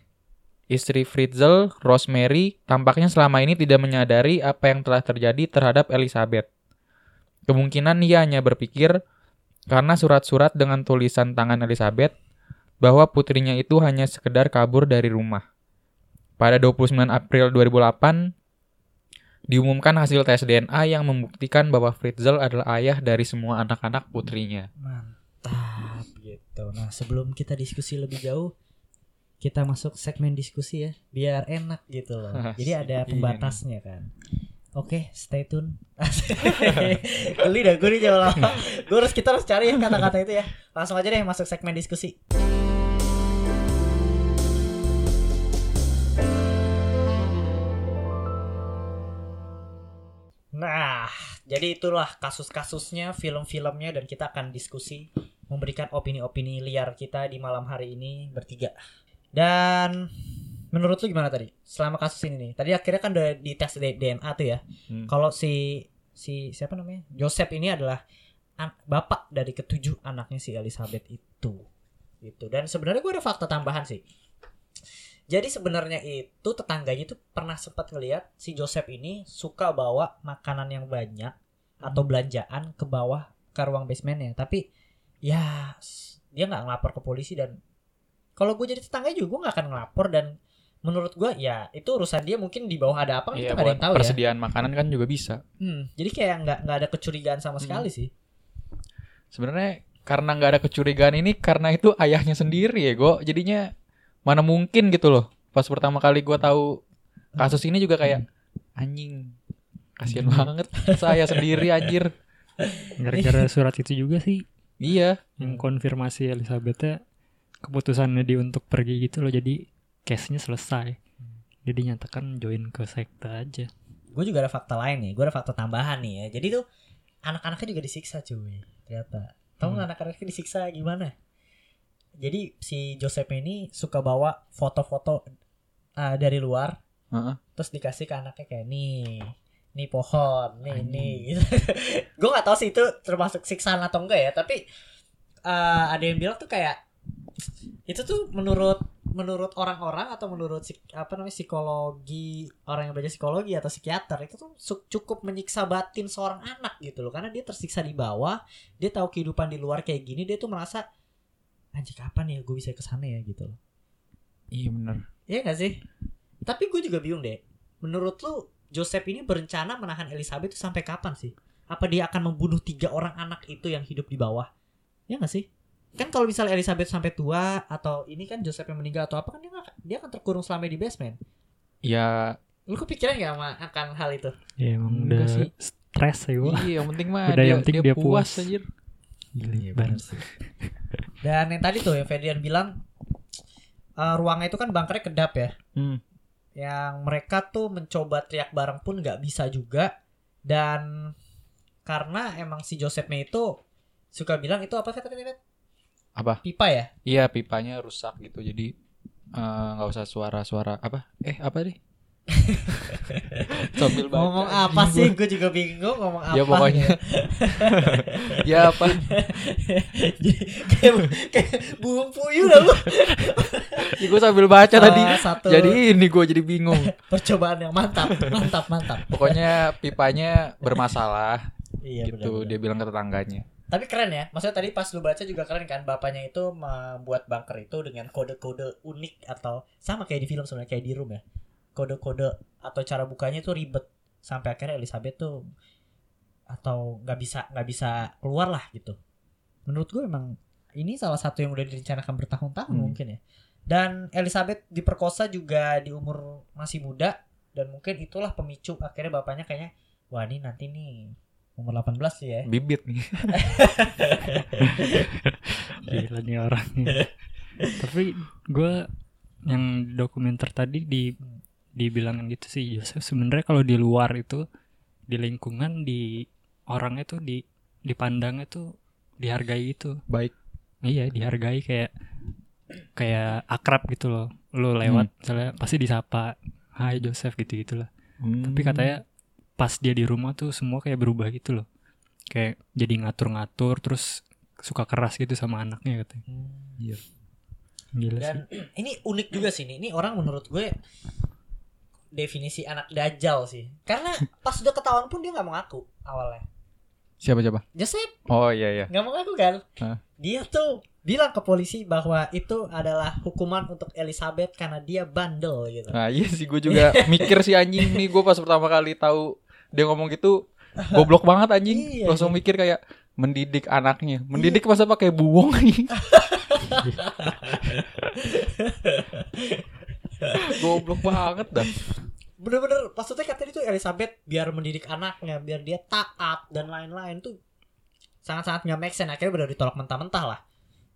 Istri Fritzl, Rosemary, tampaknya selama ini tidak menyadari apa yang telah terjadi terhadap Elizabeth. Kemungkinan ia hanya berpikir karena surat-surat dengan tulisan tangan Elizabeth bahwa putrinya itu hanya sekedar kabur dari rumah. Pada 29 April 2008, diumumkan hasil tes DNA yang membuktikan bahwa Fritzl adalah ayah dari semua anak-anak putrinya. mantap gitu nah sebelum kita diskusi lebih jauh kita masuk segmen diskusi ya biar enak gitu loh jadi ada Iya pembatasnya kan oke stay tune. Geli dah gue nih jauh lama. Gue harus kita harus cari ya kata-kata itu ya. Langsung aja deh masuk segmen diskusi. Nah, jadi itulah kasus-kasusnya, film-filmnya dan kita akan diskusi memberikan opini-opini liar kita di malam hari ini bertiga. Dan menurut lu gimana tadi? Selama kasus ini nih. Tadi akhirnya kan udah di tes DNA tuh ya. Hmm. Kalau si si siapa namanya? Joseph ini adalah an- bapak dari ketujuh anaknya si Elizabeth itu. Gitu. Dan sebenarnya gue ada fakta tambahan sih. Jadi sebenarnya itu tetangganya tuh pernah sempat ngelihat si Joseph ini suka bawa makanan yang banyak atau belanjaan ke bawah ke ruang basementnya. Tapi ya dia nggak ngelapor ke polisi dan kalau gue jadi tetangga juga gue nggak akan ngelapor dan menurut gue ya itu urusan dia mungkin di bawah ada apa kita Iya, nggak ada yang tahu ya. persediaan makanan kan juga bisa. Hmm, jadi kayak nggak nggak ada kecurigaan sama Hmm. sekali sih. Sebenarnya karena nggak ada kecurigaan ini karena itu ayahnya sendiri ya, Go. Jadinya mana mungkin gitu loh. Pas pertama kali gua tahu kasus ini juga kayak anjing. Kasihan banget saya sendiri anjir. Gara-gara surat itu juga sih Iya. yang konfirmasi Elizabeth keputusannya dia untuk pergi gitu loh jadi case-nya selesai. Jadi nyatakan join ke sekte aja. Gue juga ada fakta lain nih. Gue ada fakta tambahan nih ya. Jadi tuh anak-anaknya juga disiksa cuy. Ternyata. Tahu nggak anak-anaknya disiksa gimana? Jadi si Joseph ini suka bawa foto-foto uh, dari luar, Heeh. terus dikasih ke anaknya kayak nih, nih pohon, nih Anjing. nih. Gitu. gue nggak tahu sih itu termasuk siksaan atau enggak ya. Tapi uh, ada yang bilang tuh kayak itu tuh menurut menurut orang-orang atau menurut apa namanya psikologi orang yang belajar psikologi atau psikiater itu tuh cukup menyiksa batin seorang anak gitu loh karena dia tersiksa di bawah dia tahu kehidupan di luar kayak gini dia tuh merasa anjir kapan ya gue bisa ke sana ya gitu loh Iya bener. Iya gak sih tapi gue juga bingung deh menurut lu Joseph ini berencana menahan Elizabeth itu sampai kapan sih? Apa dia akan membunuh tiga orang anak itu yang hidup di bawah? Ya nggak sih? Kan kalau misalnya Elizabeth sampai tua atau ini kan Joseph yang meninggal atau apa kan dia nggak- dia akan terkurung selama di basement. Ya Lu kepikiran gak sama akan hal itu? Ya emang udah sih. stres ya gua. iya yang penting mah Udah dia, yang penting dia, dia puas, puas. anjir. Gila, Iya, sih. Dan yang tadi tuh yang Ferdian bilang eh, ruangnya itu kan bunkernya kedap ya. Hmm. Yang mereka tuh mencoba teriak bareng pun nggak bisa juga. Dan karena emang si Josephnya itu suka bilang itu apa kata tadi? Apa? Pipa ya? Iya pipanya rusak gitu jadi eh, nggak usah suara-suara apa? Eh apa deh? Sambil baca. Ngomong apa sih? Gue juga bingung ngomong apa. Ya pokoknya. ya apa? kayak, kayak puyuh dah lu. Ya, gue sambil baca tadi. Salah satu Jadi ini gue jadi bingung. percobaan yang mantap, mantap, mantap. Pokoknya pipanya bermasalah Iya gitu benar. dia bilang ke tetangganya. Tapi keren ya. Maksudnya tadi pas lu baca juga keren kan bapaknya itu membuat bunker itu dengan kode-kode unik atau sama kayak di film sebenarnya kayak di room ya. Kode-kode atau cara bukanya itu ribet sampai akhirnya Elizabeth tuh atau nggak bisa nggak bisa keluar lah gitu. Menurut gue emang ini salah satu yang udah direncanakan bertahun-tahun Hmm. mungkin ya. Dan Elizabeth diperkosa juga di umur masih muda dan mungkin itulah pemicu akhirnya bapaknya kayaknya wah ini nanti nih umur 18 sih ya. Bibit nih. Gila nih orangnya. Tapi gue yang dokumenter tadi di dibilangin gitu sih Joseph sebenarnya kalau di luar itu di lingkungan di orangnya tuh di dipandangnya tuh dihargai itu Baik. iya dihargai kayak kayak akrab gitu loh lo lewat misalnya pasti disapa Hai Joseph gitu gitulah tapi Hmm. katanya pas dia di rumah tuh semua kayak berubah gitu loh kayak jadi ngatur-ngatur terus suka keras gitu sama anaknya katanya Iya. gila sih Dan ini unik juga sih nih. Ini orang menurut gue definisi anak dajal sih. Karena pas udah ketahuan pun dia nggak mau ngaku awalnya. Siapa siapa? Joseph Oh iya iya. nggak mau ngaku kan? Hah? Dia tuh bilang ke polisi bahwa itu adalah hukuman untuk Elizabeth karena dia bandel gitu. Nah iya sih gue juga mikir si anjing nih gue pas pertama kali tahu dia ngomong gitu goblok banget anjing Iya, langsung mikir kayak mendidik anaknya mendidik masa pakai buwong anjing goblok banget dah Bener-bener maksudnya katanya itu Elizabeth biar mendidik anaknya, biar dia taat dan lain-lain tuh sangat-sangat nggak make sense. Akhirnya benar ditolak mentah-mentah lah.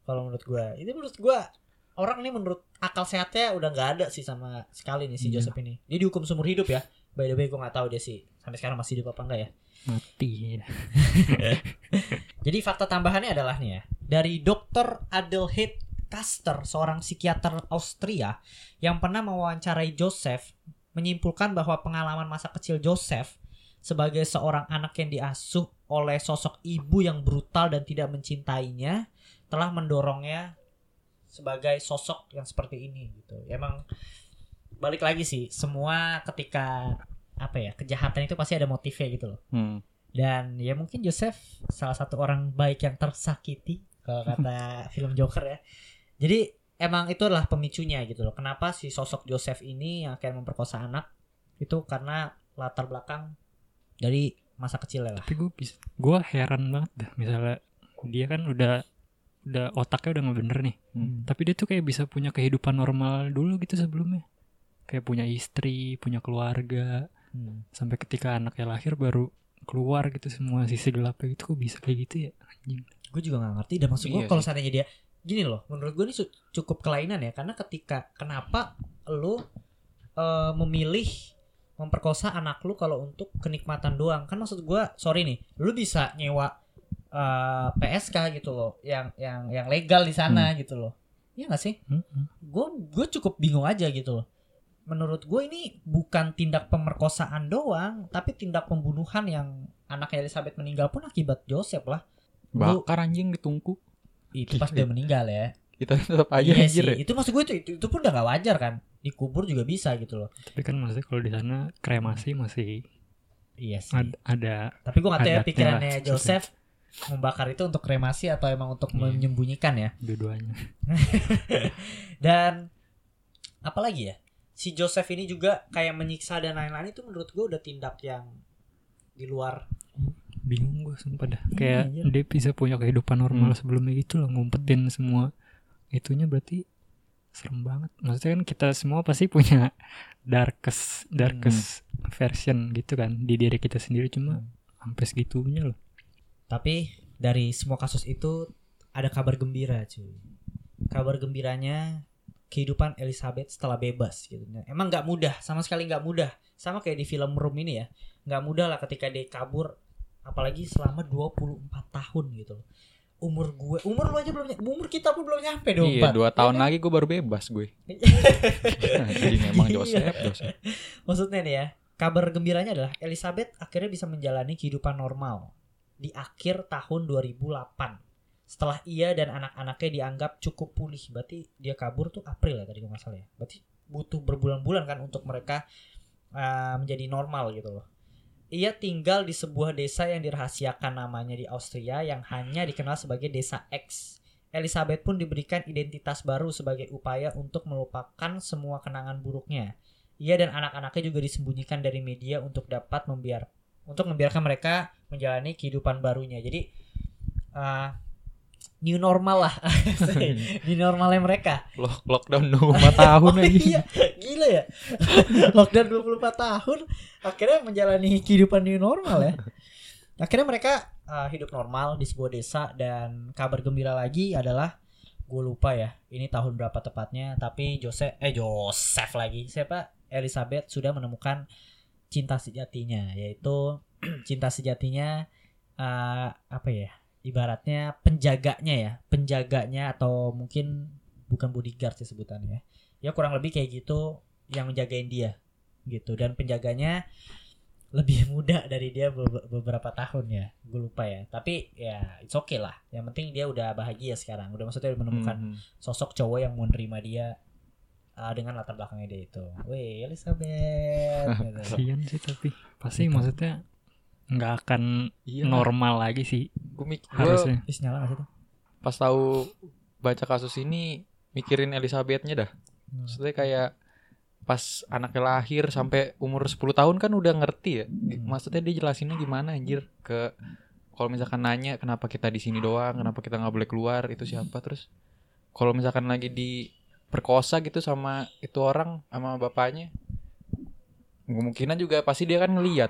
Kalau menurut gue, ini menurut gue orang ini menurut akal sehatnya udah nggak ada sih sama sekali nih si Iya. Joseph ini. Dia dihukum seumur hidup ya. By the way, gue nggak tahu dia sih sampai sekarang masih hidup apa enggak ya. mati Jadi fakta tambahannya adalah nih ya, dari Dr. Adelheid Kaster, seorang psikiater Austria yang pernah mewawancarai Joseph, menyimpulkan bahwa pengalaman masa kecil Joseph sebagai seorang anak yang diasuh oleh sosok ibu yang brutal dan tidak mencintainya telah mendorongnya sebagai sosok yang seperti ini gitu. Emang balik lagi sih, semua ketika apa ya kejahatan itu pasti ada motifnya gitu loh. hmm. Dan ya mungkin Joseph salah satu orang baik yang tersakiti kalau kata film Joker ya. Jadi emang itu adalah pemicunya gitu loh. Kenapa si sosok Joseph ini yang akan memperkosa anak itu karena latar belakang dari masa kecilnya lah. tapi gue bisa gue heran banget dah misalnya dia kan udah udah otaknya udah nggak bener nih Hmm. tapi dia tuh kayak bisa punya kehidupan normal dulu gitu sebelumnya kayak punya istri punya keluarga Hmm. sampai ketika anaknya lahir baru keluar gitu semua sisi gelapnya gitu kok bisa kayak gitu ya? Anjing. Gue juga nggak ngerti. Dan maksud gue Iya kalau seandainya dia gini loh, menurut gue ini cukup kelainan ya. Karena ketika kenapa lu eh, memilih memperkosa anak lu kalau untuk kenikmatan doang? Kan maksud gua sorry nih lu bisa nyewa eh, PSK gitu loh yang yang yang legal di sana gitu loh. Iya gak sih? Gue gue cukup bingung aja gitu loh menurut gue ini bukan tindak pemerkosaan doang tapi tindak pembunuhan yang anaknya Elizabeth meninggal pun akibat Joseph lah. Bakar anjing ditungku itu pas dia meninggal ya. Kita tetap aja iya anjir sih ya. itu maksud gue itu, itu itu pun udah gak wajar kan. Dikubur juga bisa gitu loh. Tapi kan maksudnya kalau di sana kremasi masih iya sih. ad- ada tapi gue gak tahu ya pikirannya lah. Joseph membakar itu untuk kremasi atau emang untuk Iya. menyembunyikan ya. Dua-duanya. Dan apalagi ya si Joseph ini juga kayak menyiksa dan lain-lain itu menurut gue udah tindak yang di luar. Bingung gue sumpah dah. Kayak anjir. dia bisa punya kehidupan normal Hmm. sebelumnya gitu loh ngumpetin semua. Itunya berarti serem banget. Maksudnya kan kita semua pasti punya darkest darkest version gitu kan di diri kita sendiri. Cuma sampai segitunya loh. Tapi dari semua kasus itu ada kabar gembira cuy. Kabar gembiranya kehidupan Elizabeth setelah bebas gitu. Nah, Emang nggak mudah, sama sekali nggak mudah. Sama kayak di film Room ini ya. Nggak mudah lah ketika dia kabur apalagi selama 24 tahun gitu loh. Umur gue, umur lu aja belum umur kita pun belum nyampe dong, Iya, dua tahun lagi gue baru bebas gue. Jadi memang Gila. Joseph, Joseph. Maksudnya nih ya, kabar gembiranya adalah Elizabeth akhirnya bisa menjalani kehidupan normal di akhir tahun 2008. Setelah ia dan anak-anaknya dianggap cukup pulih, berarti dia kabur tuh April ya tadi kalau salah ya. Berarti butuh berbulan-bulan kan untuk mereka uh, menjadi normal gitu loh. Ia tinggal di sebuah desa yang dirahasiakan namanya di Austria yang hanya dikenal sebagai desa X. Elizabeth pun diberikan identitas baru sebagai upaya untuk melupakan semua kenangan buruknya. Ia dan anak-anaknya juga disembunyikan dari media untuk dapat membiar untuk membiarkan mereka menjalani kehidupan barunya. Jadi uh, new normal lah, new normalnya mereka. Lock, lockdown 24 tahun oh, aja. iya, gila ya. Lockdown 24 tahun akhirnya menjalani kehidupan new normal ya. Akhirnya mereka uh, hidup normal di sebuah desa dan kabar gembira lagi adalah gue lupa ya ini tahun berapa tepatnya tapi Joseph eh Joseph lagi siapa Elizabeth sudah menemukan cinta sejatinya yaitu cinta sejatinya uh, apa ya ibaratnya penjaganya ya penjaganya atau mungkin bukan bodyguard sih sebutannya. Ya kurang lebih kayak gitu yang menjagain dia gitu. Dan penjaganya lebih muda dari dia be- beberapa tahun ya. Gue lupa ya. Tapi ya it's okay lah. Yang penting dia udah bahagia sekarang. Udah maksudnya udah menemukan Hmm. sosok cowok yang mau nerima dia uh, dengan latar belakangnya dia itu. Weh Elizabeth gitu. kasian sih tapi. Pasti Gitu. maksudnya nggak akan Iya. normal lagi sih Gue mik- gua harusnya Ih, nyala gak sih tuh? pas tahu baca kasus ini mikirin Elizabethnya dah. Hmm. Maksudnya kayak pas anaknya lahir sampai umur 10 tahun kan udah ngerti ya. Hmm. Maksudnya dia jelasinnya gimana anjir ke kalau misalkan nanya kenapa kita di sini doang, kenapa kita nggak boleh keluar, itu siapa terus kalau misalkan lagi diperkosa gitu sama itu orang sama bapaknya kemungkinan juga pasti dia kan ngeliat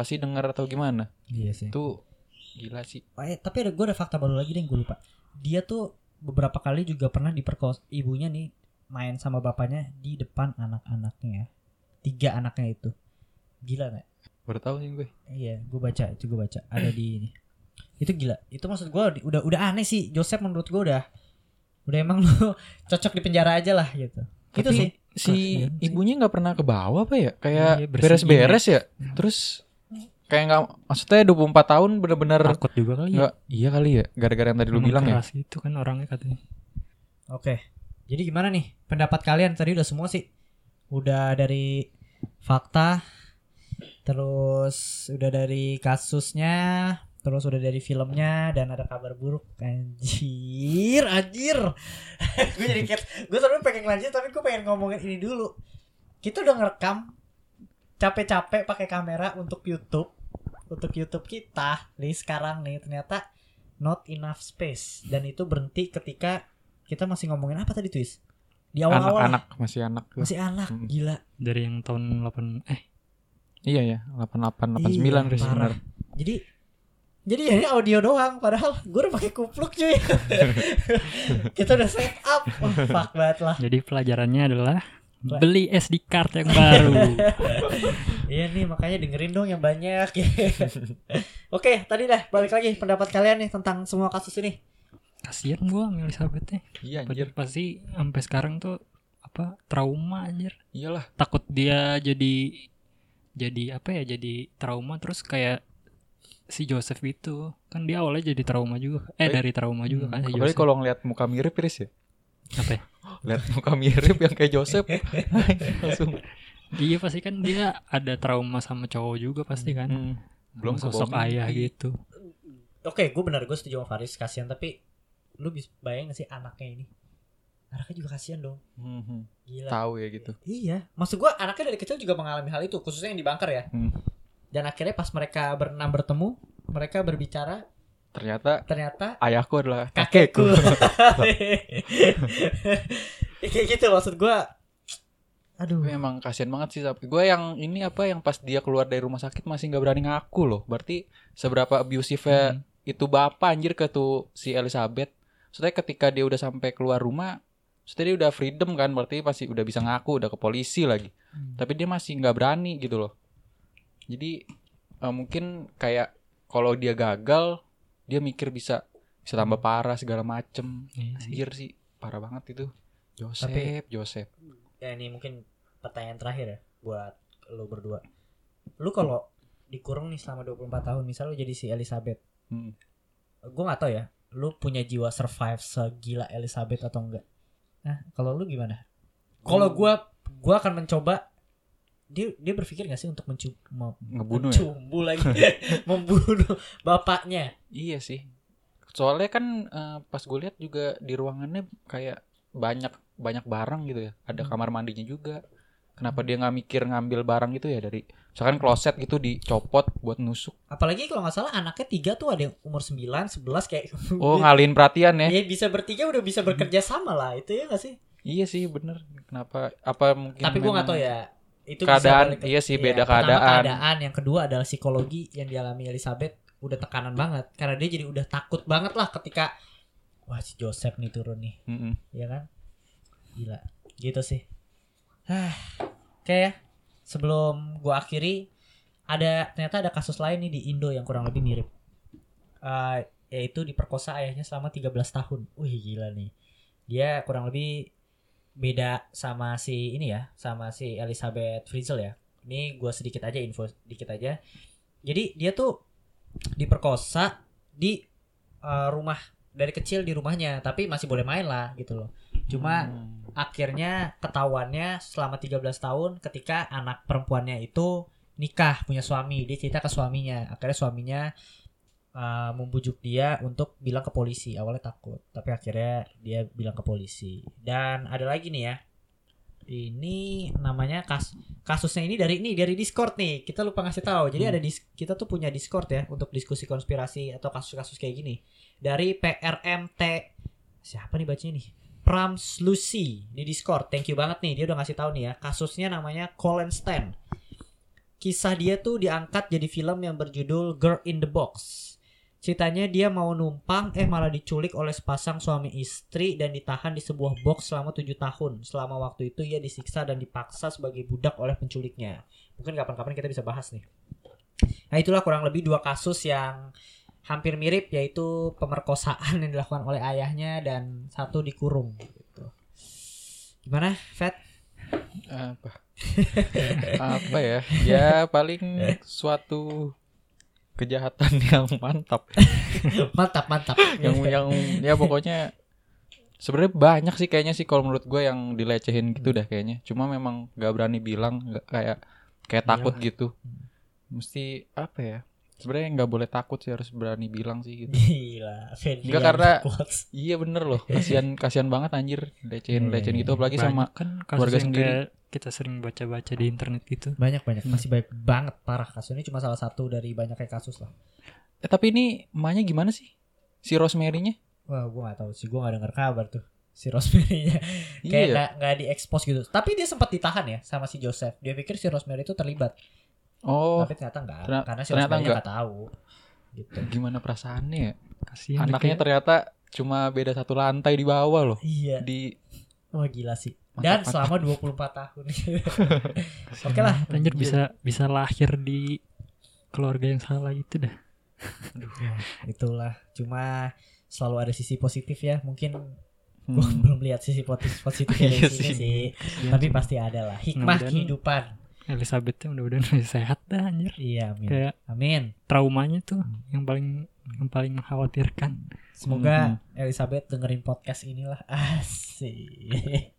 pasti dengar atau gimana Iya sih. itu gila sih eh, tapi ada gue ada fakta baru lagi deh yang gue lupa. Dia tuh beberapa kali juga pernah diperkosa ibunya nih main sama bapaknya di depan anak-anaknya. Tiga anaknya itu. Gila nggak? baru tahu nih gue Iya, gue baca itu gue baca ada di ini. Itu gila. Itu maksud gue udah udah aneh sih. Joseph menurut gue udah udah emang lu cocok di penjara aja lah gitu. itu Tapi sih. si sih. ibunya nggak pernah ke bawah apa ya Iya, kayak bersihin beres-beres ya terus kayak nggak maksudnya 24 tahun bener-bener takut juga kali ya nggak iya kali ya gara-gara yang tadi lu bilang ya itu kan orangnya katanya Oke. Jadi gimana nih pendapat kalian? Tadi udah semua sih. Udah dari fakta, terus udah dari kasusnya, terus udah dari filmnya dan ada kabar buruk. Anjir, anjir. gue jadi kayak gue sebenarnya pengen lanjut tapi gue pengen ngomongin ini dulu. Kita udah ngerekam capek-capek pakai kamera untuk YouTube. Untuk YouTube kita nih sekarang nih ternyata not enough space dan itu berhenti ketika kita masih ngomongin apa tadi tuis di awal-awal lah. anak-anak masih anak tuh. masih anak Mm. gila dari yang tahun 8 eh iya ya 88 89 Iya, parah. bener. jadi jadi ya ini audio doang padahal gue udah pakai kupluk cuy kita udah set up oh, fuck banget lah jadi pelajarannya adalah beli SD card yang baru. Iya nih makanya dengerin dong yang banyak. Oke tadi dah balik lagi pendapat kalian nih tentang semua kasus ini. Kasian gua sama Elizabeth iya anjir. pasti sampai sekarang tuh apa trauma anjir. Iyalah. Takut dia jadi jadi apa ya jadi trauma terus kayak si Joseph itu kan dia awalnya jadi trauma juga. Eh Eh, dari trauma juga kan si Joseph. kalau ngeliat muka mirip Riz ya? Apa ya? Lihat muka mirip yang kayak Joseph. Langsung. Iya pasti kan dia ada trauma sama cowok juga pasti kan. Hmm. belum sosok ayah gitu. Oke gue benar gue setuju sama Faris kasihan. Tapi lu bisa bayangin gak sih anaknya ini? Anaknya juga kasihan dong. Mhm. gila. Tahu ya gitu. iya. Maksud gua anaknya dari kecil juga mengalami hal itu khususnya yang di bunker ya. Hmm. dan akhirnya pas mereka berenam bertemu mereka berbicara Ternyata ternyata ayahku adalah kakekku Ya, kayak gitu maksud gua aduh Gue emang kasihan banget sih tapi gue yang ini apa yang pas dia keluar dari rumah sakit masih nggak berani ngaku loh. Berarti seberapa abusive Hmm. itu bapak anjir ke tuh si Elizabeth. Maksudnya ketika dia udah sampai keluar rumah, maksudnya dia udah freedom kan, berarti pasti udah bisa ngaku, udah ke polisi lagi. Hmm. Tapi dia masih nggak berani gitu loh. Jadi eh, mungkin kayak kalau dia gagal, dia mikir bisa bisa tambah parah segala macem. Iya sih. Anjir sih parah banget itu. Joseph, Tapi- Joseph. ya ini mungkin pertanyaan terakhir ya buat lo berdua lu kalau dikurung nih selama 24 tahun misal lu jadi si Elizabeth Hmm. gue nggak tahu ya lu punya jiwa survive segila Elizabeth atau enggak nah kalau lu gimana kalau gua gua akan mencoba dia dia berpikir gak sih untuk mencu mau Ngebunuh ya? mencumbu lagi membunuh bapaknya Iya sih. Soalnya kan eh, pas gue lihat juga di ruangannya kayak banyak banyak barang gitu ya. Ada Hmm. kamar mandinya juga. Kenapa dia nggak mikir ngambil barang gitu ya dari misalkan kloset gitu dicopot buat nusuk. apalagi kalau nggak salah anaknya tiga tuh ada yang umur 9 11 kayak Oh ngalihin perhatian ya? ya bisa bertiga udah bisa bekerja sama lah itu ya gak sih Iya sih bener. Kenapa? Apa mungkin? tapi gua nggak tahu ya itu Keadaan, ke- iya sih, iya, beda pertama keadaan. keadaan yang kedua adalah psikologi yang dialami Elizabeth udah tekanan banget. Karena dia jadi udah takut banget lah ketika wah si Joseph nih turun nih. Mm-mm. ya kan? Gila. Gitu sih. Hah, oke ya. Sebelum gua akhiri ada ternyata ada kasus lain nih di Indo yang kurang lebih mirip. Eh, yaitu diperkosa ayahnya selama 13 tahun. Wih gila nih. Dia kurang lebih beda sama si ini ya sama si Elizabeth Frizzle ya. Ini gua sedikit aja info sedikit aja. Jadi dia tuh diperkosa di eh, rumah dari kecil di rumahnya tapi masih boleh main lah gitu loh. Cuma Hmm. akhirnya ketahuannya selama 13 tahun ketika anak perempuannya itu nikah punya suami. Dia cerita ke suaminya. Akhirnya suaminya uh, membujuk dia untuk bilang ke polisi awalnya takut tapi akhirnya dia bilang ke polisi dan ada lagi nih ya ini namanya kas kasusnya ini dari ini dari Discord nih kita lupa ngasih tahu jadi Hmm. ada dis kita tuh punya Discord ya untuk diskusi konspirasi atau kasus-kasus kayak gini dari PRMT siapa nih bacanya nih Prams Lucy di Discord. Thank you banget nih, dia udah ngasih tahu nih ya. Kasusnya namanya Colin Stan. Kisah dia tuh diangkat jadi film yang berjudul Girl in the Box. Ceritanya dia mau numpang eh malah diculik oleh sepasang suami istri dan ditahan di sebuah box selama tujuh tahun. Selama waktu itu ia disiksa dan dipaksa sebagai budak oleh penculiknya. Mungkin kapan-kapan kita bisa bahas nih. Nah itulah kurang lebih dua kasus yang hampir mirip yaitu pemerkosaan yang dilakukan oleh ayahnya dan satu dikurung gitu. Gimana, Fat? apa apa ya ya paling suatu kejahatan yang mantap. Mantap, mantap. yang yang ya pokoknya sebenarnya banyak sih kayaknya sih kalau menurut gue yang dilecehin gitu dah kayaknya. Cuma memang nggak berani bilang nggak kayak kayak takut gitu. Mesti apa ya sebenarnya nggak boleh takut sih harus berani bilang sih gitu. Gila, Enggak, karena- quotes. iya bener loh. Kasihan kasihan banget anjir lecehin lecehin gitu. apalagi sama Banyak kan keluarga sendiri. kayak kita sering baca-baca di internet gitu. banyak banyak. Masih banyak banget parah kasus. Ini cuma salah satu dari banyaknya kasus lah. eh, tapi ini emaknya gimana sih? Si Rosemary-nya? Wah, gua gak tahu sih, gua gak denger kabar tuh si Rosemary-nya. Kayak iya. nggak nggak diekspos gitu. Tapi dia sempat ditahan ya sama si Joseph. Dia pikir si Rosemary itu terlibat, oh tapi ternyata enggak, ternyata- karena si ternyata enggak. nggak tahu. Gitu. gimana perasaannya ya Kasihan anaknya kayak- ternyata cuma beda satu lantai di bawah loh Iya. di Wah gila sih. Dan mantap. selama 24 tahun. Oke lah. banget. Anjir bisa bisa lahir di keluarga yang salah gitu dah. Ya, itulah. Cuma selalu ada sisi positif ya. Mungkin gua Hmm. belum lihat sisi positif positif dari Iya sini sih. sih. Tapi pasti ada lah. Hikmah Mudah-mudahan- kehidupan. Elizabeth mudah-mudahan masih sehat dah anjir. Iya, amin. Kayak Amin. traumanya tuh yang paling yang paling mengkhawatirkan. Semoga Hmm. Elizabeth dengerin podcast inilah. Asik.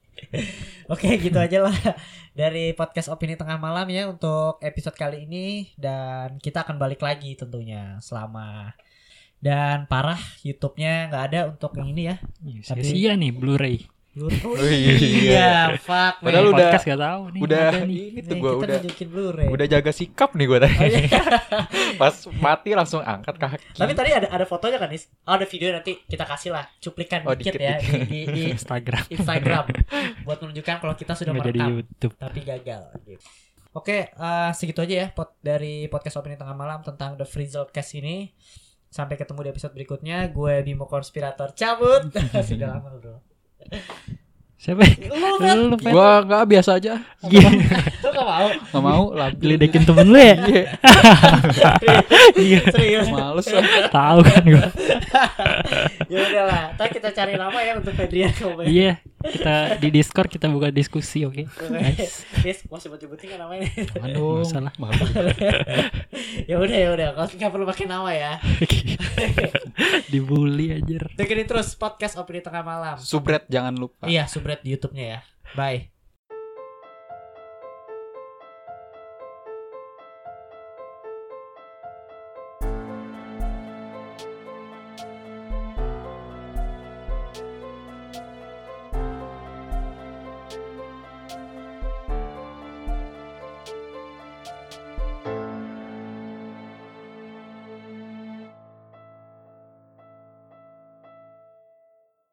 Oke, gitu aja lah dari podcast opini tengah malam ya untuk episode kali ini dan kita akan balik lagi tentunya selama dan parah YouTube-nya nggak ada untuk yang ini ya. Iya, Tapi- Sia-sia nih Blu-ray. Blu-ray. Oh, iya. iya, fuck. man. Padahal udah- podcast gak tahu nih. udah nih. ini tuh gue kita udah udah jaga sikap nih gue tadi. Oh, iya. Pas mati langsung angkat kaki. Tapi tadi ada ada fotonya kan, Nis? Oh, ada video nanti kita kasih lah cuplikan Oh, dikit, dikit, ya di, di, di Instagram. Instagram buat menunjukkan kalau kita sudah Nggak jadi merekam YouTube. tapi gagal gitu. Oke, eh, segitu aja ya pot dari podcast opini tengah malam tentang The Frizzle Cast ini. Sampai ketemu di episode berikutnya. Gue Bimo Konspirator cabut. Sudah lama bro. Siapa? Lu kan? Lu? Gua nggak biasa aja. Iya. Lu gak mau? Nggak mau labil. Geledekin temen lu ya? Iya. Iya. Serius. Males lah. Tahu kan gua. ya udahlah. Ntar kita cari nama ya untuk Fedrian. Iya. Kita di Discord kita buka diskusi, oke? Nice. Yes, mau sebut-sebutin kan namanya. Aduh. Nggak usah lah. Malu. ya udah ya udah, kalau nggak perlu pakai nama ya. Dibully aja. Dengerin terus podcast opini tengah malam. Subret jangan lupa. Iya, subscribe di YouTube-nya ya. Bye.